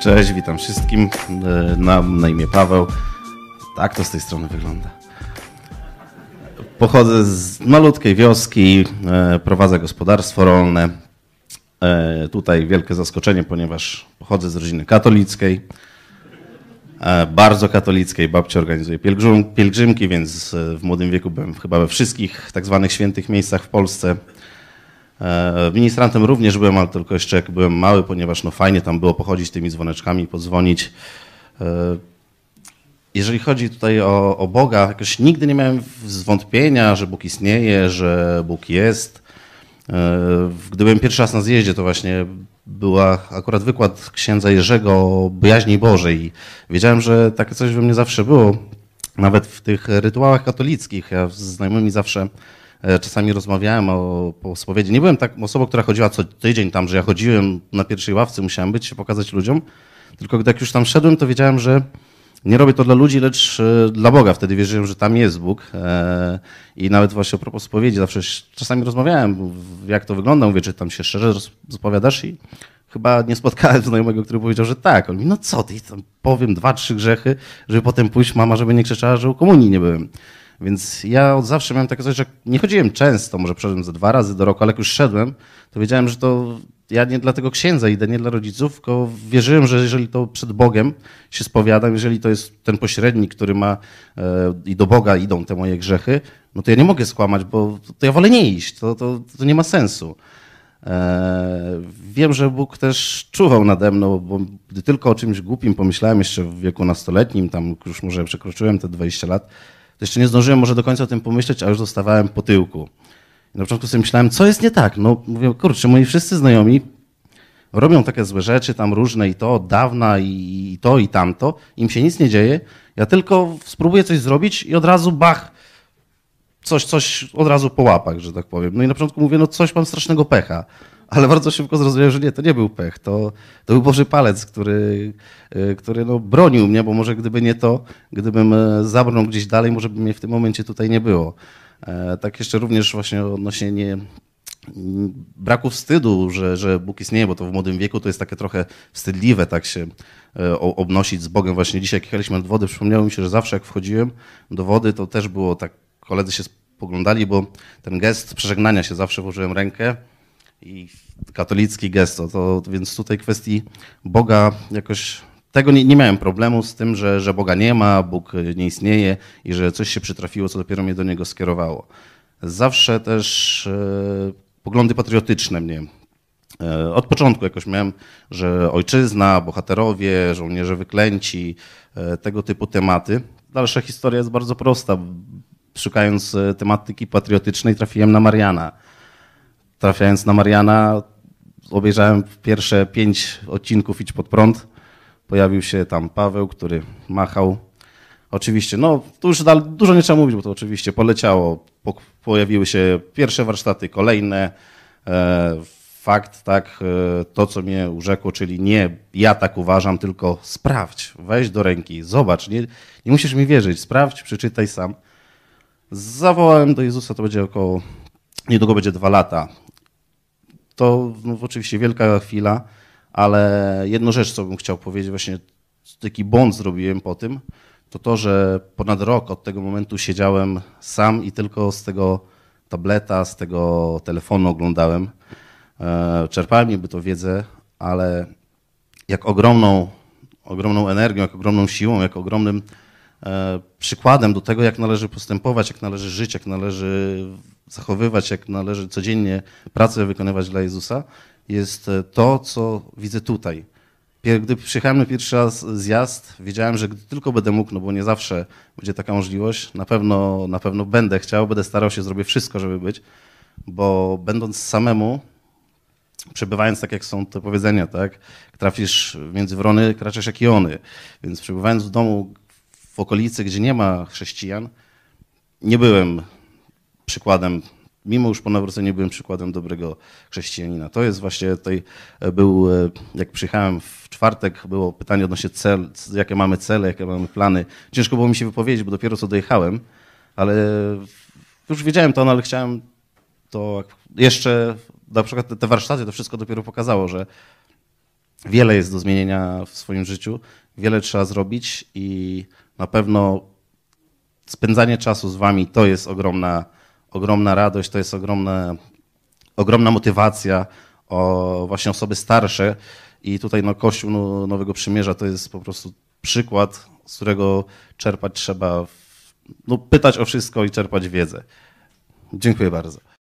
Cześć, witam wszystkim. E, na, imię Paweł. Tak to z tej strony wygląda. Pochodzę z malutkiej wioski, e, prowadzę gospodarstwo rolne. E, tutaj wielkie zaskoczenie, ponieważ pochodzę z rodziny katolickiej. Bardzo katolickiej. Babcia organizuje pielgrzym, pielgrzymki, więc w młodym wieku byłem chyba we wszystkich tak zwanych świętych miejscach w Polsce. E, ministrantem również byłem, ale tylko jeszcze jak byłem mały, ponieważ no fajnie tam było pochodzić tymi dzwoneczkami, podzwonić. E, jeżeli chodzi tutaj o, o Boga, jakoś nigdy nie miałem zwątpienia, że Bóg istnieje, że Bóg jest. E, gdy byłem pierwszy raz na zjeździe, to właśnie była akurat wykład księdza Jerzego o bojaźni Bożej. Wiedziałem, że takie coś we mnie zawsze było. Nawet w tych rytuałach katolickich. Ja z znajomymi zawsze czasami rozmawiałem o, spowiedzi. Nie byłem tak osobą, która chodziła co tydzień tam, że ja chodziłem na pierwszej ławce, musiałem być, się pokazać ludziom. Tylko jak już tam szedłem, to wiedziałem, że nie robię to dla ludzi, lecz e, dla Boga. Wtedy wierzyłem, że tam jest Bóg. E, I nawet właśnie a propos spowiedzi, zawsze czasami rozmawiałem, jak to wygląda. Mówię, czy tam się szczerze spowiadasz i chyba nie spotkałem znajomego, który powiedział, że tak. On mówi, no co ty, tam powiem dwa, trzy grzechy, żeby potem pójść mama, żeby nie krzyczała, że u komunii nie byłem. Więc ja od zawsze miałem takie coś, że nie chodziłem często, może przeszedłem ze dwa razy do roku, ale jak już szedłem, to wiedziałem, że to ja nie dla tego księdza idę, nie dla rodziców, tylko wierzyłem, że jeżeli to przed Bogiem się spowiadam, jeżeli to jest ten pośrednik, który ma e, i do Boga idą te moje grzechy, no to ja nie mogę skłamać, bo to ja wolę nie iść, to, to, to nie ma sensu. E, wiem, że Bóg też czuwał nade mną, bo gdy tylko o czymś głupim pomyślałem jeszcze w wieku nastoletnim, tam już może przekroczyłem te 20 lat, to jeszcze nie zdążyłem może do końca o tym pomyśleć, a już dostawałem po tyłku. I na początku sobie myślałem, co jest nie tak? No mówię, kurczę, moi wszyscy znajomi robią takie złe rzeczy, tam różne i to od dawna i to i tamto, im się nic nie dzieje, ja tylko spróbuję coś zrobić i od razu bach, coś, coś od razu po łapach, że tak powiem. No i na początku mówię, no coś mam strasznego pecha ale bardzo szybko zrozumiałem, że nie, to nie był pech, to, to był Boży palec, który, e, który no, bronił mnie, bo może gdyby nie to, gdybym e, zabrnął gdzieś dalej, może by mnie w tym momencie tutaj nie było. E, tak jeszcze również właśnie odnośnie nie, braku wstydu, że, że Bóg istnieje, bo to w młodym wieku to jest takie trochę wstydliwe tak się obnosić z Bogiem. Właśnie dzisiaj jak jechaliśmy do wody, przypomniało mi się, że zawsze jak wchodziłem do wody, to też było tak, koledzy się spoglądali, bo ten gest przeżegnania się zawsze włożyłem rękę i katolicki gesto. To, więc tutaj kwestii Boga jakoś tego nie, nie, miałem problemu z tym, że, że Boga nie ma, Bóg nie istnieje i że coś się przytrafiło, co dopiero mnie do niego skierowało. Zawsze też e, poglądy patriotyczne mnie. E, od początku jakoś miałem, że ojczyzna, bohaterowie, żołnierze wyklęci, e, tego typu tematy. Dalsza historia jest bardzo prosta. Szukając e, tematyki patriotycznej trafiłem na Mariana trafiając na Mariana, obejrzałem pierwsze pięć odcinków Idź pod prąd. Pojawił się tam Paweł, który machał. Oczywiście, no tu już dużo nie trzeba mówić, bo to oczywiście poleciało. Po, pojawiły się pierwsze warsztaty, kolejne. E, fakt, tak, e, to co mnie urzekło, czyli nie ja tak uważam, tylko sprawdź, weź do ręki, zobacz, nie, nie musisz mi wierzyć, sprawdź, przeczytaj sam. Zawołałem do Jezusa, to będzie około, niedługo będzie dwa lata to no, oczywiście wielka chwila, ale jedną rzecz, co bym chciał powiedzieć, właśnie taki błąd zrobiłem po tym, to to, że ponad rok od tego momentu siedziałem sam i tylko z tego tableta, z tego telefonu oglądałem. E, czerpałem niby to wiedzę, ale jak ogromną, ogromną energią, jak ogromną siłą, jak ogromnym przykładem do tego, jak należy postępować, jak należy żyć, jak należy zachowywać, jak należy codziennie pracę wykonywać dla Jezusa, jest e, to, co widzę tutaj. Gdy przyjechałem na pierwszy raz zjazd, wiedziałem, że gdy tylko będę mógł, no bo nie zawsze będzie taka możliwość, na pewno, na pewno będę chciał, będę starał się, zrobię wszystko, żeby być, bo będąc samemu, przebywając tak jak są te powiedzenia, tak, trafisz między wrony, kraczesz jak jony, więc przebywając w domu w okolicy, gdzie nie ma chrześcijan, nie byłem przykładem, mimo już po nawróceniu byłem przykładem dobrego chrześcijanina. To jest właśnie tutaj e, był, e, jak przyjechałem w czwartek, było pytanie odnośnie cel, jakie mamy cele, jakie mamy plany. Ciężko było mi się wypowiedzieć, bo dopiero co dojechałem, ale już wiedziałem to, no, ale chciałem to jeszcze, na przykład te warsztaty, to wszystko dopiero pokazało, że wiele jest do zmienienia w swoim życiu, wiele trzeba zrobić i na pewno spędzanie czasu z wami to jest ogromna, ogromna radość, to jest ogromna, ogromna motywacja o właśnie osoby starsze i tutaj no, Kościół no, Nowego Przymierza to jest po prostu przykład, z którego czerpać trzeba, no, pytać o wszystko i czerpać wiedzę. Dziękuję bardzo.